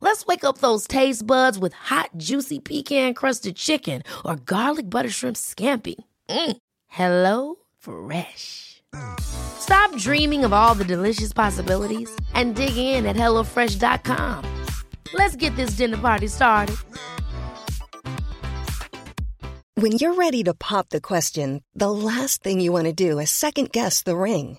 Let's wake up those taste buds with hot, juicy pecan crusted chicken or garlic butter shrimp scampi. Mm. Hello Fresh. Stop dreaming of all the delicious possibilities and dig in at HelloFresh.com. Let's get this dinner party started. When you're ready to pop the question, the last thing you want to do is second guess the ring.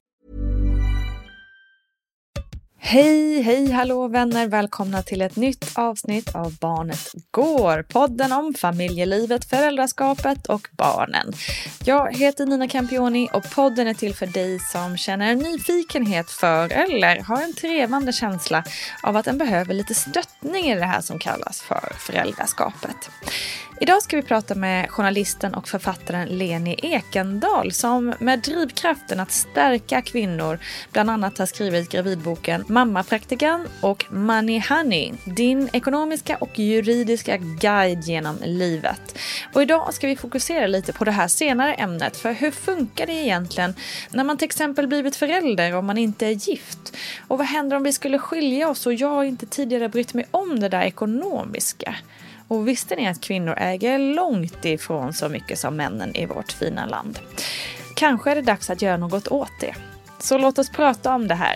Hej, hej, hallå vänner! Välkomna till ett nytt avsnitt av Barnet Går. Podden om familjelivet, föräldraskapet och barnen. Jag heter Nina Campioni och podden är till för dig som känner en nyfikenhet för eller har en trevande känsla av att den behöver lite stöttning i det här som kallas för föräldraskapet. Idag ska vi prata med journalisten och författaren Leni Ekendal som med drivkraften att stärka kvinnor bland annat har skrivit gravidboken Mammapraktikan och Money Honey, din ekonomiska och juridiska guide genom livet. Och idag ska vi fokusera lite på det här senare ämnet, för hur funkar det egentligen när man till exempel blivit förälder om man inte är gift? Och vad händer om vi skulle skilja oss och jag inte tidigare brytt mig om det där ekonomiska? Och visste ni att kvinnor äger långt ifrån så mycket som männen i vårt fina land? Kanske är det dags att göra något åt det. Så låt oss prata om det här.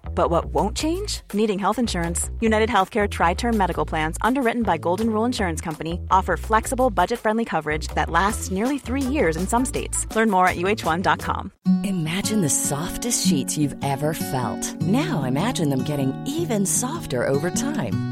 But what won't change? Needing health insurance. United Healthcare Tri Term Medical Plans, underwritten by Golden Rule Insurance Company, offer flexible, budget friendly coverage that lasts nearly three years in some states. Learn more at uh1.com. Imagine the softest sheets you've ever felt. Now imagine them getting even softer over time.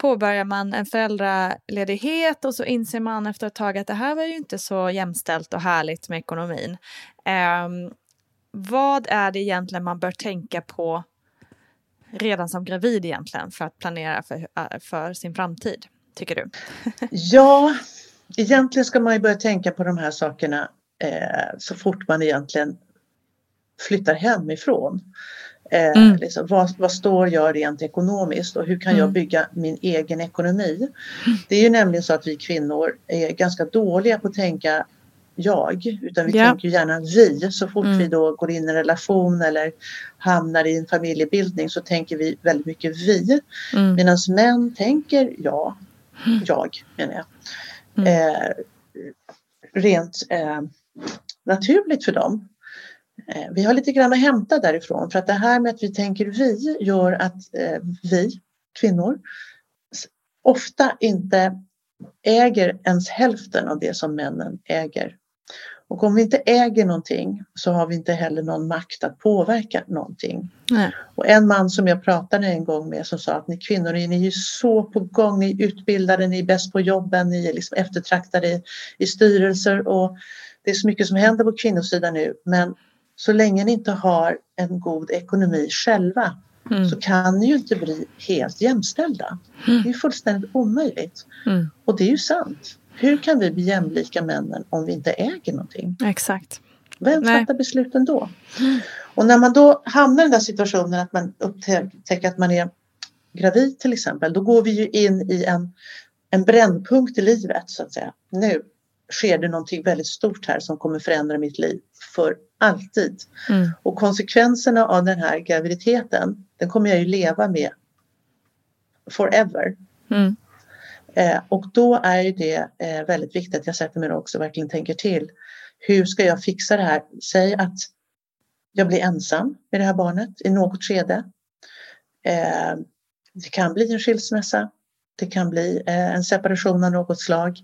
påbörjar man en föräldraledighet och så inser man efter ett tag att det här var ju inte så jämställt och härligt med ekonomin. Um, vad är det egentligen man bör tänka på redan som gravid egentligen för att planera för, eh, för sin framtid, tycker du? ja, egentligen ska man ju börja tänka på de här sakerna eh, så fort man egentligen flyttar hemifrån. Eh, mm. liksom, vad, vad, står jag rent ekonomiskt och hur kan mm. jag bygga min egen ekonomi? Det är ju nämligen så att vi kvinnor är ganska dåliga på att tänka jag, utan vi ja. tänker gärna vi. Så fort mm. vi då går in i en relation eller hamnar i en familjebildning så tänker vi väldigt mycket vi. Mm. Medan män tänker ja, mm. jag menar jag. Mm. Eh, rent eh, naturligt för dem. Eh, vi har lite grann att hämta därifrån för att det här med att vi tänker vi gör att eh, vi kvinnor ofta inte äger ens hälften av det som männen äger. Och om vi inte äger någonting så har vi inte heller någon makt att påverka någonting. Nej. Och en man som jag pratade en gång med som sa att ni kvinnor ni är ju så på gång, ni är utbildade, ni är bäst på jobben, ni är liksom eftertraktade i, i styrelser och det är så mycket som händer på kvinnosidan nu men så länge ni inte har en god ekonomi själva mm. så kan ni ju inte bli helt jämställda. Mm. Det är fullständigt omöjligt. Mm. Och det är ju sant. Hur kan vi bli jämlika männen om vi inte äger någonting? Exakt. Vem Nej. fattar besluten då? Och när man då hamnar i den där situationen att man upptäcker att man är gravid till exempel, då går vi ju in i en, en brännpunkt i livet så att säga. Nu sker det någonting väldigt stort här som kommer förändra mitt liv för alltid. Mm. Och konsekvenserna av den här graviditeten, den kommer jag ju leva med forever. Mm. Eh, och då är det eh, väldigt viktigt att jag sätter mig ner också och verkligen tänker till. Hur ska jag fixa det här? Säg att jag blir ensam med det här barnet i något skede. Eh, det kan bli en skilsmässa. Det kan bli eh, en separation av något slag.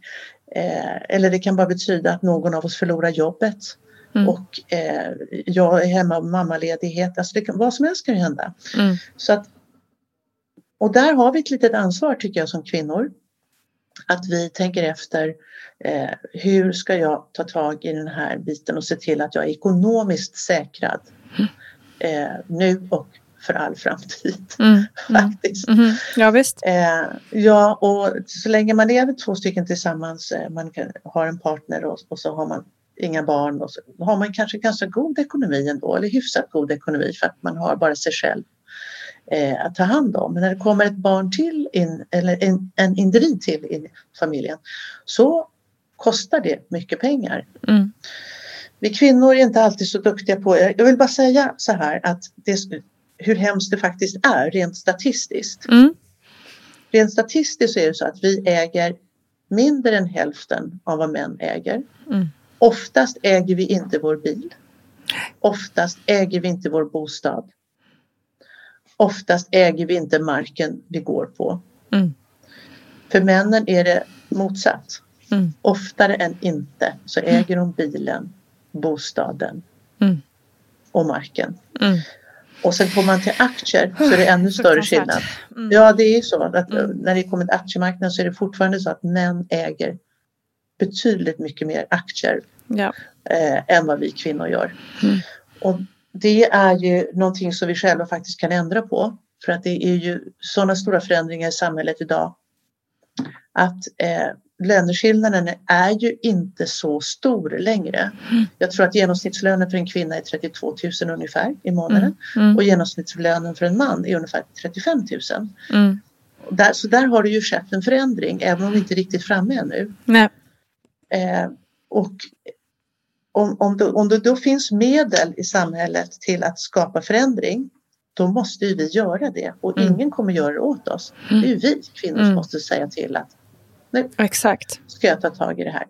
Eh, eller det kan bara betyda att någon av oss förlorar jobbet. Mm. Och eh, jag är hemma med mammaledighet. Alltså det kan, vad som helst kan ju hända. Mm. Så att, och där har vi ett litet ansvar tycker jag som kvinnor. Att vi tänker efter eh, hur ska jag ta tag i den här biten och se till att jag är ekonomiskt säkrad mm. eh, nu och för all framtid. Mm, mm, faktiskt. Mm, ja, visst. Eh, ja, och så länge man lever två stycken tillsammans, eh, man kan, har en partner och, och, så har man inga barn och så har man kanske ganska god ekonomi ändå, eller hyfsat god ekonomi för att man har bara sig själv eh, att ta hand om. Men när det kommer ett barn till, in, eller en, en individ till i familjen, så kostar det mycket pengar. Mm. Vi kvinnor är inte alltid så duktiga på, jag vill bara säga så här att det, hur hemskt det faktiskt är rent statistiskt. Mm. Rent statistiskt är det så att vi äger mindre än hälften av vad män äger. Mm. Oftast äger vi inte vår bil. Oftast äger vi inte vår bostad. Oftast äger vi inte marken vi går på. Mm. För männen är det motsatt. Mm. Oftare än inte så äger de bilen, bostaden mm. och marken. Och sen kommer man till aktier så är det ännu större skillnad. Mm. Ja, det är så att mm. när det kommer till aktiemarknaden så är det fortfarande så att män äger betydligt mycket mer aktier ja. eh, än vad vi kvinnor gör. Mm. Och det är ju någonting som vi själva faktiskt kan ändra på. För att det är ju sådana stora förändringar i samhället idag. Att eh, löneskillnaden är ju inte så stor längre. Mm. Jag tror att genomsnittslönen för en kvinna är 32 000 ungefär i månaden. Mm. Mm. Och genomsnittslönen för en man är ungefär 35 000. Mm. Där, så där har det ju skett en förändring även om vi inte är riktigt framme ännu. Nej. Eh, och om, om, det, om det då finns medel i samhället till att skapa förändring då måste ju vi göra det och mm. ingen kommer göra det åt oss. Det är ju vi kvinnor som måste säga till att nu Exakt. ska jag ta tag i det här.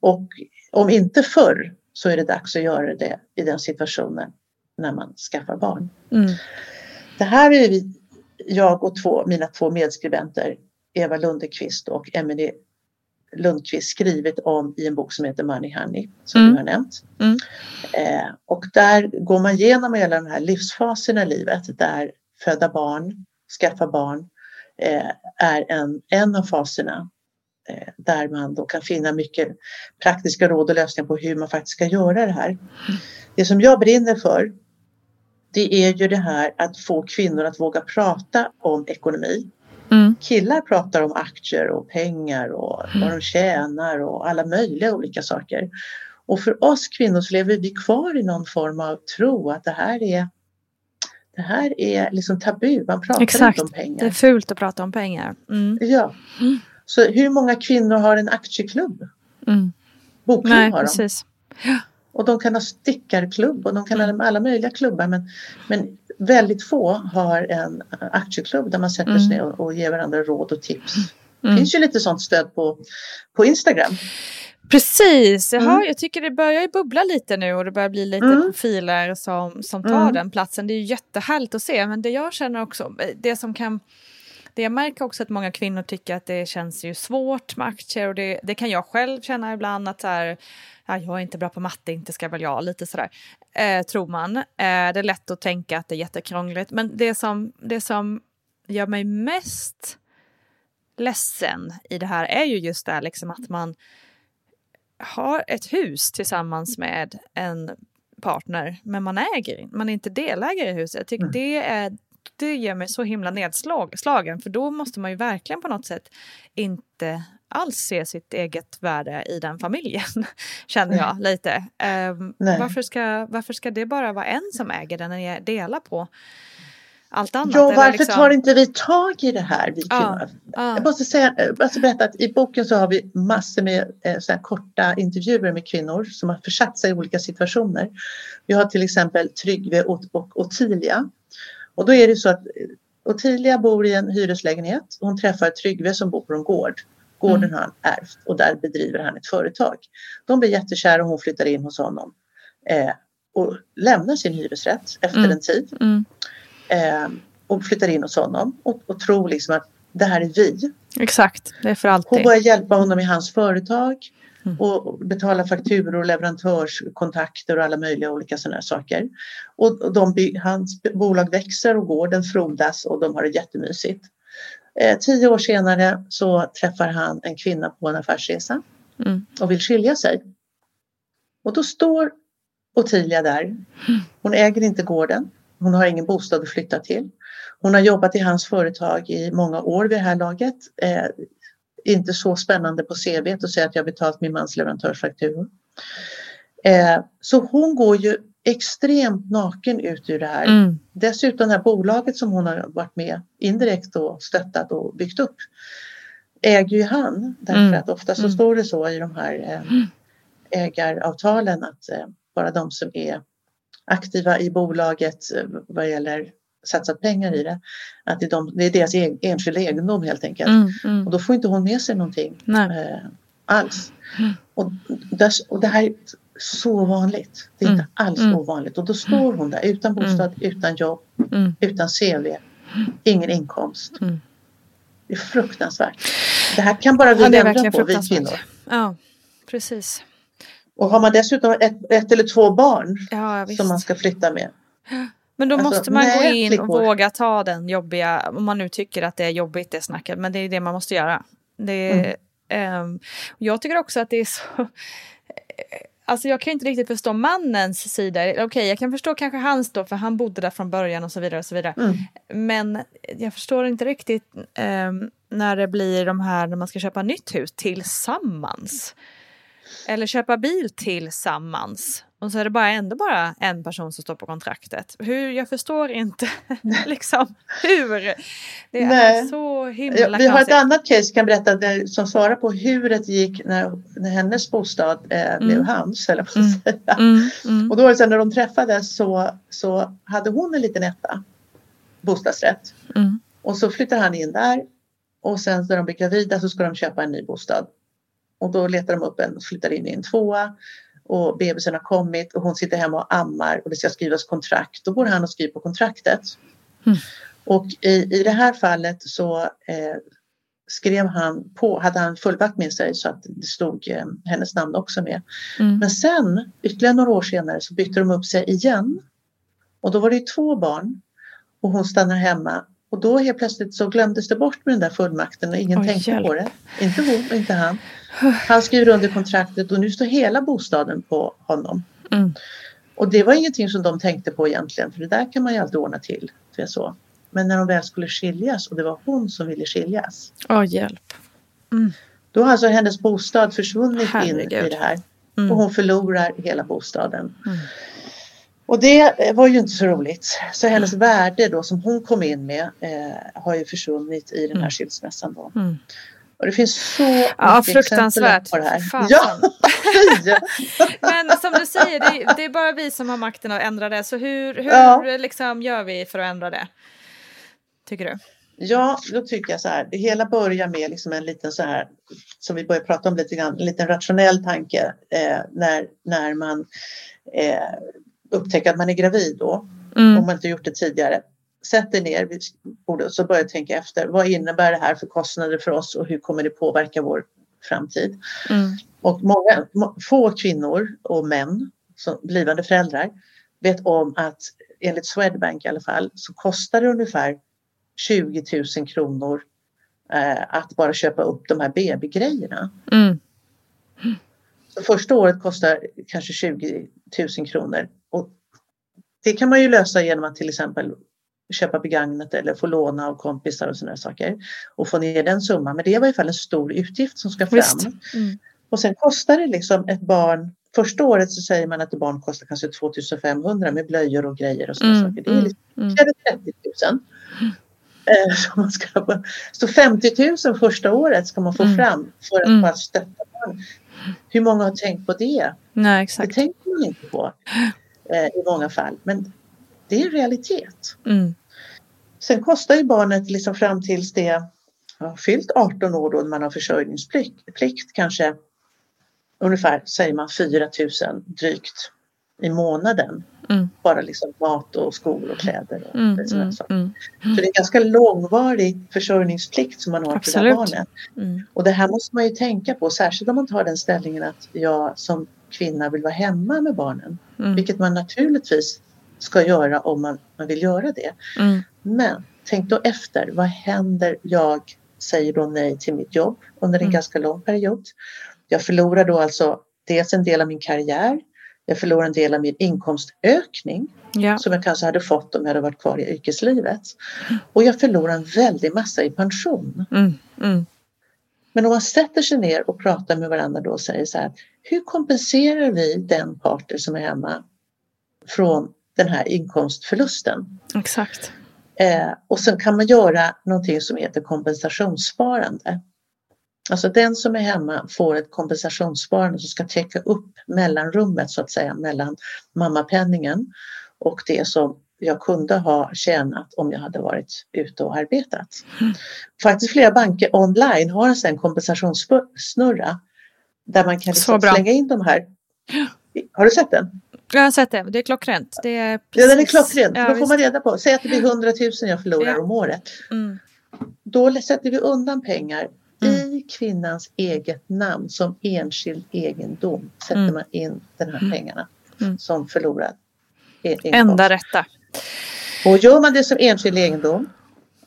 Och om inte förr så är det dags att göra det i den situationen när man skaffar barn. Mm. Det här är vi, jag och två, mina två medskribenter, Eva Lundekvist och Emelie Lundqvist skrivit om i en bok som heter Money Honey som mm. du har nämnt. Mm. Eh, och där går man igenom hela den här livsfasen i livet där föda barn, skaffa barn eh, är en, en av faserna där man då kan finna mycket praktiska råd och lösningar på hur man faktiskt ska göra det här. Det som jag brinner för det är ju det här att få kvinnor att våga prata om ekonomi. Mm. Killar pratar om aktier och pengar och mm. vad de tjänar och alla möjliga olika saker. Och för oss kvinnor så lever vi kvar i någon form av tro att det här är det här är liksom tabu, man pratar Exakt. inte om pengar. Det är fult att prata om pengar. Mm. Ja. Så hur många kvinnor har en aktieklubb? Mm. Bokklubb Nej, har de. precis. Ja. Och de kan ha stickarklubb och de kan mm. ha alla möjliga klubbar men, men väldigt få har en aktieklubb där man sätter mm. sig ner och, och ger varandra råd och tips. Mm. Det finns ju lite sånt stöd på, på Instagram. Precis, Jaha, mm. jag tycker det börjar bubbla lite nu och det börjar bli lite mm. profiler som, som tar mm. den platsen. Det är jättehärligt att se men det jag känner också, det som kan det jag märker också att många kvinnor tycker att det känns ju svårt med aktier och det, det kan jag själv känna ibland att så här, ja, jag är inte bra på matte, inte ska väl jag, lite sådär, eh, tror man. Eh, det är lätt att tänka att det är jättekrångligt, men det som, det som gör mig mest ledsen i det här är ju just det här liksom att man har ett hus tillsammans med en partner, men man äger man är inte delägare i huset. Jag tycker mm. det är det ger mig så himla nedslagen för då måste man ju verkligen på något sätt inte alls se sitt eget värde i den familjen, känner jag lite. Um, varför, ska, varför ska det bara vara en som äger den när ni delar på allt annat? Ja, varför liksom... tar inte vi tag i det här, vi kvinnor? Ah, Jag måste säga, jag måste berätta att i boken så har vi massor med eh, korta intervjuer med kvinnor som har försatt sig i olika situationer. Vi har till exempel Tryggve och, och Ottilia och då är det så att Ottilia bor i en hyreslägenhet. Hon träffar Tryggve som bor på en gård. Gården mm. har han ärvt och där bedriver han ett företag. De blir jättekära och hon flyttar in hos honom. Eh, och lämnar sin hyresrätt efter mm. en tid. Mm. Eh, och flyttar in hos honom och, och tror liksom att det här är vi. Exakt, det är för alltid. Hon börjar hjälpa honom i hans företag. Mm. och betala fakturor, leverantörskontakter och alla möjliga olika sådana saker. Och de, hans bolag växer och gården frodas och de har det jättemysigt. Eh, tio år senare så träffar han en kvinna på en affärsresa mm. och vill skilja sig. Och då står Ottilia där. Hon äger inte gården. Hon har ingen bostad att flytta till. Hon har jobbat i hans företag i många år vid det här laget. Eh, inte så spännande på CV att säga att jag betalt min mans leverantörsfakturor. Eh, så hon går ju extremt naken ut ur det här. Mm. Dessutom det här bolaget som hon har varit med indirekt och stöttat och byggt upp äger ju han. Därför mm. att ofta så mm. står det så i de här eh, ägaravtalen att eh, bara de som är aktiva i bolaget eh, vad gäller satsat pengar i det. Att det är, de, det är deras egen, enskilda egendom helt enkelt. Mm, mm. Och då får inte hon med sig någonting eh, alls. Mm. Och, där, och det här är så vanligt. Det är inte Mm, alls mm. ovanligt. Och då står hon där utan bostad, utan jobb, utan CV, ingen inkomst. Det är fruktansvärt. Det här kan bara vi Ja, ändra på, vi kvinnor. Ja, precis. Och har man dessutom ett, ett eller två barn Ja, som man ska flytta med. Men då Alltså, måste man gå nej, in och våga ta den jobbiga, om man nu tycker att det är jobbigt det snacket, men det är det man måste göra. Det Mm. ehm, jag tycker också att det är så, alltså jag kan inte riktigt förstå mannens sida. Okej, okay, jag kan förstå kanske hans då, för han bodde där från början och så vidare. och så vidare. Mm. Men jag förstår inte riktigt eh, när det blir de här när man ska köpa nytt hus tillsammans. Eller köpa bil tillsammans. Och så är det bara ändå bara en person som står på kontraktet. Hur, jag förstår inte liksom hur. Det Nej. är så himla Vi har ett annat case jag kan berätta där, som svarar på hur det gick när, när hennes bostad eh, mm. blev hans. Eller vad mm. säga. Mm. Mm. Och då var det när de träffades så, så hade hon en liten etta, bostadsrätt. Mm. Och så flyttar han in där och sen när de blir gravida så ska de köpa en ny bostad. Och då letar de upp en och flyttar in i en tvåa och bebisen har kommit och hon sitter hemma och ammar och det ska skrivas kontrakt. Då går han och skriver på kontraktet. Mm. Och i, i det här fallet så eh, skrev han på, hade han fullmakt med sig så att det stod eh, hennes namn också med. Mm. Men sen, ytterligare några år senare, så bytte de upp sig igen. Och då var det två barn och hon stannar hemma och då helt plötsligt så glömdes det bort med den där fullmakten och ingen Oj, tänkte hjälp. på det. Inte hon och inte han. Han skriver under kontraktet och nu står hela bostaden på honom. Mm. Och det var ingenting som de tänkte på egentligen för det där kan man ju alltid ordna till. Det så. Men när de väl skulle skiljas och det var hon som ville skiljas. Åh, hjälp. Mm. Då har alltså hennes bostad försvunnit Herregud. in i det här. Mm. Och hon förlorar hela bostaden. Mm. Och det var ju inte så roligt. Så hennes värde då som hon kom in med eh, har ju försvunnit i den här mm. skilsmässan. Då. Och det finns så ja, mycket fruktansvärt. på det här. Ja. Men som du säger, det, det, är bara vi som har makten att ändra det. Så hur, hur ja. liksom gör vi för att ändra det? Tycker du? Ja, då tycker jag så här. Det hela börjar med liksom en liten så här, som vi börjar prata om lite grann, en liten rationell tanke eh, när, när man eh, upptäcker att man är gravid då, mm. om man inte gjort det tidigare. Sätt dig ner vid bordet och så börja tänka efter. Vad innebär det här för kostnader för oss och hur kommer det påverka vår framtid? Mm. Och många, få kvinnor och män, som blivande föräldrar, vet om att enligt Swedbank i alla fall så kostar det ungefär 20 000 kronor eh, att bara köpa upp de här BB-grejerna. Mm. Så första året kostar kanske 20 000 kronor och det kan man ju lösa genom att till exempel köpa begagnat eller få låna av kompisar och sådana saker och få ner den summan. Men det är i varje fall en stor utgift som ska fram. Mm. Och sen kostar det liksom ett barn Första året så säger man att ett barn kostar kanske 2500 med blöjor och grejer och sådana mm. saker. Det är liksom, mm. 30 000. Eh, så, man ska, så 50 000 första året ska man få mm. fram för att mm. bara stötta barn. Hur många har tänkt på det? Nej, exakt. Det tänker man inte på eh, i många fall. Men det är en realitet. Mm. Sen kostar ju barnet liksom fram tills det har fyllt 18 år då man har försörjningsplikt plikt, kanske ungefär säger man 4 000 drygt i månaden. Mm. Bara liksom mat och skor och kläder och mm, sådana mm, saker. Mm. Så det är en ganska långvarig försörjningsplikt som man har Absolut. för det här barnet. Mm. Och det här måste man ju tänka på, särskilt om man tar den ställningen att jag som kvinna vill vara hemma med barnen. Mm. Vilket man naturligtvis ska göra om man, man vill göra det. Men tänk då efter, vad händer? Jag säger då nej till mitt jobb under en mm. ganska lång period. Jag förlorar då alltså dels en del av min karriär. Jag förlorar en del av min inkomstökning ja. som jag kanske hade fått om jag hade varit kvar i yrkeslivet. Och jag förlorar en väldig massa i pension. Mm. Mm. Men om man sätter sig ner och pratar med varandra då och säger så här, hur kompenserar vi den parter som är hemma från den här inkomstförlusten? Exakt. Eh, och sen kan man göra någonting som heter kompensationssparande. Alltså den som är hemma får ett kompensationssparande som ska täcka upp mellanrummet så att säga mellan mammapenningen och det som jag kunde ha tjänat om jag hade varit ute och arbetat. Mm. Faktiskt flera banker online har en kompensationssnurra där man kan liksom slänga in de här. Har du sett den? Jag har sett det, det är klockrent. Det är precis... Ja, den är klockrent. Ja, Då får man reda på, säg att det blir 100 000 jag förlorar ja. om året. Mm. Då sätter vi undan pengar mm. i kvinnans eget namn som enskild egendom. Sätter mm. man in de här mm. pengarna mm. som förlorad inkomst. Enda rätta. Och gör man det som enskild egendom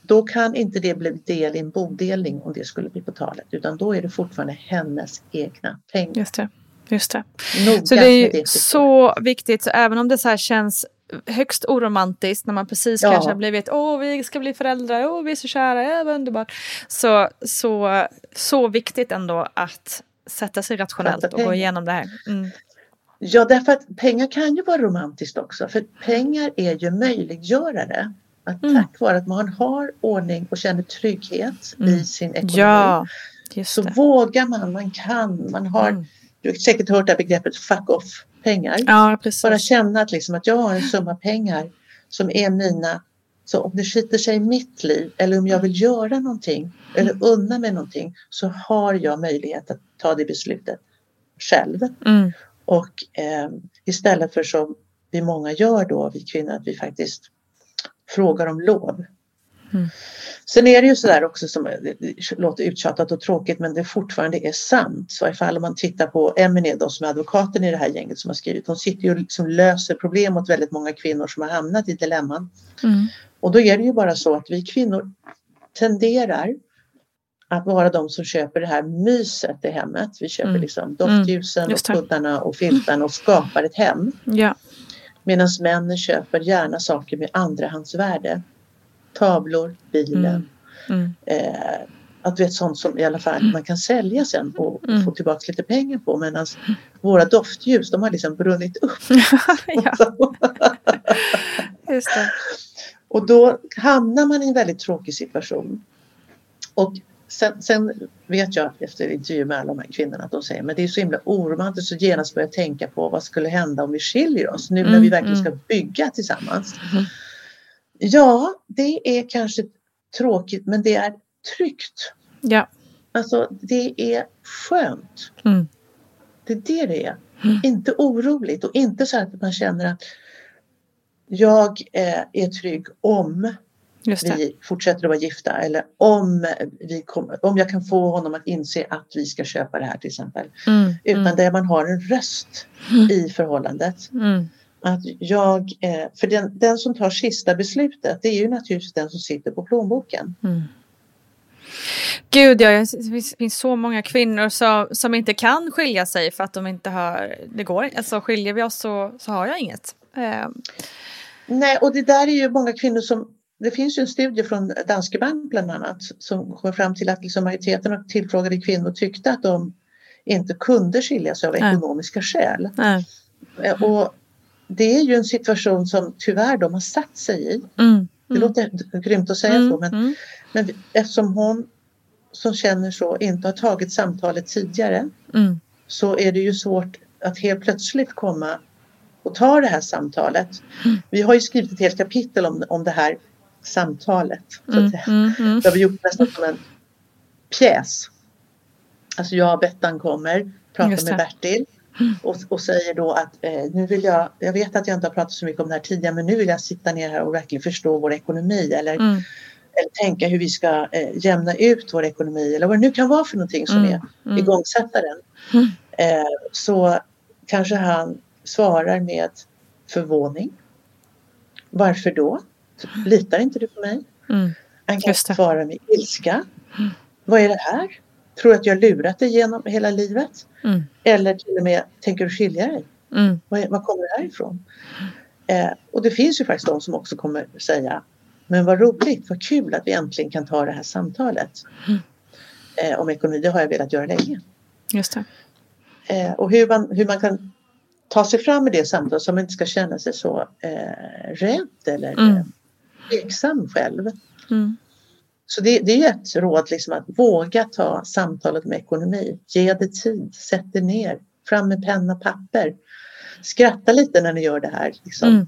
då kan inte det bli del i en bodelning om det skulle bli på talet utan då är det fortfarande hennes egna pengar. Just det. Just det. Noga Så det är ju så viktigt, så även om det så här känns högst oromantiskt när man precis Ja. kanske har blivit åh vi ska bli föräldrar, åh vi är så kära, ja, vad underbart. Så, så, så viktigt ändå att sätta sig rationellt och gå igenom det här. Mm. Ja, därför att pengar kan ju vara romantiskt också. För pengar är ju möjliggörare. Att Mm. Tack vare att man har ordning och känner trygghet i sin ekonomi. Mm. Ja, så det. vågar man, man kan, man har, Mm. Du har säkert hört det här begreppet fuck off pengar. Ja, precis. Bara känna att, liksom, att jag har en summa pengar som är mina, så om det skiter sig i mitt liv eller om jag vill göra någonting eller unna mig någonting så har jag möjlighet att ta det beslutet själv. Mm. Och eh, istället för som vi många gör då, vi kvinnor, att vi faktiskt frågar om lov. Mm. Sen är det ju sådär också som det låter uttjatat och tråkigt men det fortfarande är sant. Så ifall man tittar på Emelie då som är advokaten i det här gänget som har skrivit. Hon sitter ju och liksom löser problem åt väldigt många kvinnor som har hamnat i dilemman. Mm. Och då är det ju bara så att vi kvinnor tenderar att vara de som köper det här myset i hemmet. Vi köper Mm. liksom doftljusen Mm, och kuddarna och filtarna och skapar ett hem. Ja. Medan männen köper gärna saker med andrahandsvärde. Tavlor, bilen. Mm. Eh, att vet sånt som i alla fall man kan sälja sen och Mm. få tillbaka lite pengar på. Medan våra doftljus de har liksom brunnit upp. Och då hamnar man i en väldigt tråkig situation. Och sen, sen vet jag efter intervju med alla de här kvinnorna att de säger men det är så himla oromantiskt att genast börja tänka på vad skulle hända om vi skiljer oss nu när Mm, vi verkligen ska mm. bygga tillsammans. Mm. Ja, det är kanske tråkigt men det är tryggt. Ja. Alltså det är skönt. Mm. Det är det det är. Mm. Inte oroligt och inte så att man känner att jag eh, är trygg om vi fortsätter att vara gifta eller om, vi kommer, om jag kan få honom att inse att vi ska köpa det här till exempel. Mm. Utan Mm. där man har en röst i förhållandet. Att jag, eh, för den, den som tar sista beslutet det är ju naturligtvis den som sitter på plånboken. Mm. Gud, ja, det finns, så många kvinnor som, som inte kan skilja sig för att de inte har, det går Alltså skiljer vi oss så, så har jag inget. Eh, Nej, och det där är ju många kvinnor som det finns ju en studie från Danske Bank bland annat som kom fram till att liksom majoriteten av tillfrågade kvinnor tyckte att de inte kunde skilja sig av Nej. ekonomiska skäl. nej. Eh, Och det är ju en situation som tyvärr de har satt sig i. Mm. Det låter grymt att säga Mm, så men, mm. men eftersom hon som känner så inte har tagit samtalet tidigare Mm. så är det ju svårt att helt plötsligt komma och ta det här samtalet. Mm. Vi har ju skrivit ett helt kapitel om, om det här samtalet. Mm. säga. Mm. Mm. Det har vi gjort nästan som en pjäs. Alltså jag och Bettan kommer, pratar med det. Mm. Bertil och, och säger då att eh, nu vill jag, jag vet att jag inte har pratat så mycket om det här tidigare men nu vill jag sitta ner här och verkligen förstå vår ekonomi eller, Mm. eller tänka hur vi ska eh, jämna ut vår ekonomi eller vad det nu kan vara för någonting som Mm. är Mm. igångsättaren. Mm. Eh, så kanske han svarar med förvåning. Varför då? Litar inte du på mig? Mm. Han kan svara med ilska. Vad är det här? Tror du att jag har lurat dig genom hela livet? Mm. Eller till och med, tänker du skilja dig? Mm. Var, var kommer det här ifrån? Eh, och det finns ju faktiskt de som också kommer säga Men vad roligt, vad kul att vi äntligen kan ta det här samtalet. Mm. Eh, om ekonomi, det har jag velat göra länge. Just det. Eh, och hur man, hur man kan ta sig fram med det samtalet så man inte ska känna sig så eh, rädd eller Mm. eh, tveksam själv. Mm. Så det, det är ett råd liksom att våga ta samtalet med ekonomi. Ge det tid, sätt det ner, fram med penna och papper. Skratta lite när ni gör det här. Liksom. Mm.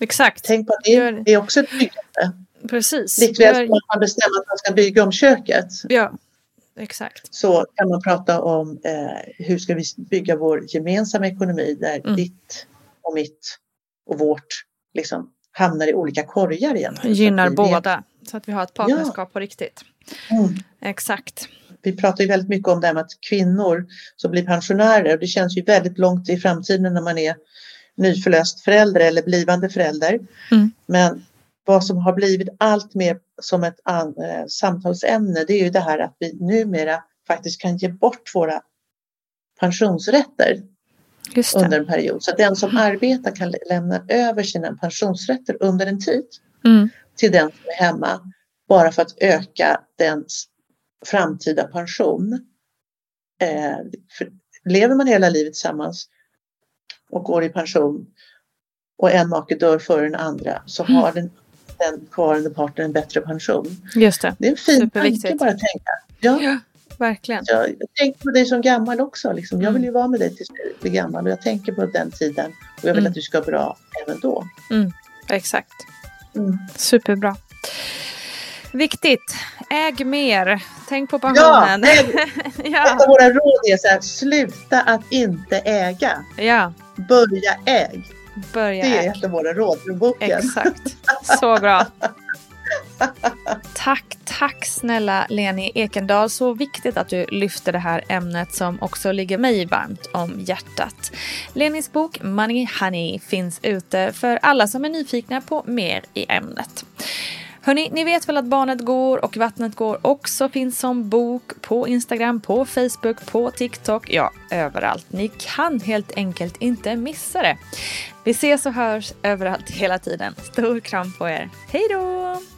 Exakt. Tänk på att det, Gör är- det. är också ett byggande. Precis. Likväl Gör- som att man bestämmer att man ska bygga om köket Ja, exakt. så kan man prata om eh, hur ska vi bygga vår gemensamma ekonomi där Mm. ditt och mitt och vårt liksom hamnar i olika korgar egentligen. Gynnar båda. Så att vi har ett partnerskap på riktigt. Mm. Exakt. Vi pratar ju väldigt mycket om det här med att kvinnor som blir pensionärer och det känns ju väldigt långt i framtiden när man är nyförlöst förälder eller blivande förälder. Mm. Men vad som har blivit allt mer som ett eh, samtalsämne det är ju det här att vi numera faktiskt kan ge bort våra pensionsrätter under en period. Så att den som arbetar kan lämna över sina pensionsrätter under en tid mm. Till den som är hemma bara för att öka dens framtida pension. Eh, lever man hela livet tillsammans och går i pension och en make dör före den andra så mm. har den, den kvarande parten en bättre pension. Just det. Det är en fin tanke bara att tänka. Ja. ja verkligen. Jag, jag tänker på dig som gammal också. Liksom. Jag vill ju vara med dig tills du blir gammal och jag tänker på den tiden och jag vill mm. att du ska vara bra även då. Mm. Exakt. Mm. Superbra. Viktigt. Äg mer. Tänk på pensionen. Ja, äg. ja. Ett av våra råd är så här, sluta att inte äga. Ja. Börja äg. Börja det är ett av våra råd från boken. Exakt. Så bra. Tack, tack snälla Leni Ekendal. Så viktigt att du lyfter det här ämnet som också ligger mig varmt om hjärtat. Lenis bok Money Honey finns ute för alla som är nyfikna på mer i ämnet. Hörni, ni vet väl att Barnet Går och Vattnet Går också finns som bok på Instagram, på Facebook, på TikTok, ja överallt. Ni kan helt enkelt inte missa det. Vi ses och hörs överallt hela tiden. Stor kram på er. Hej då!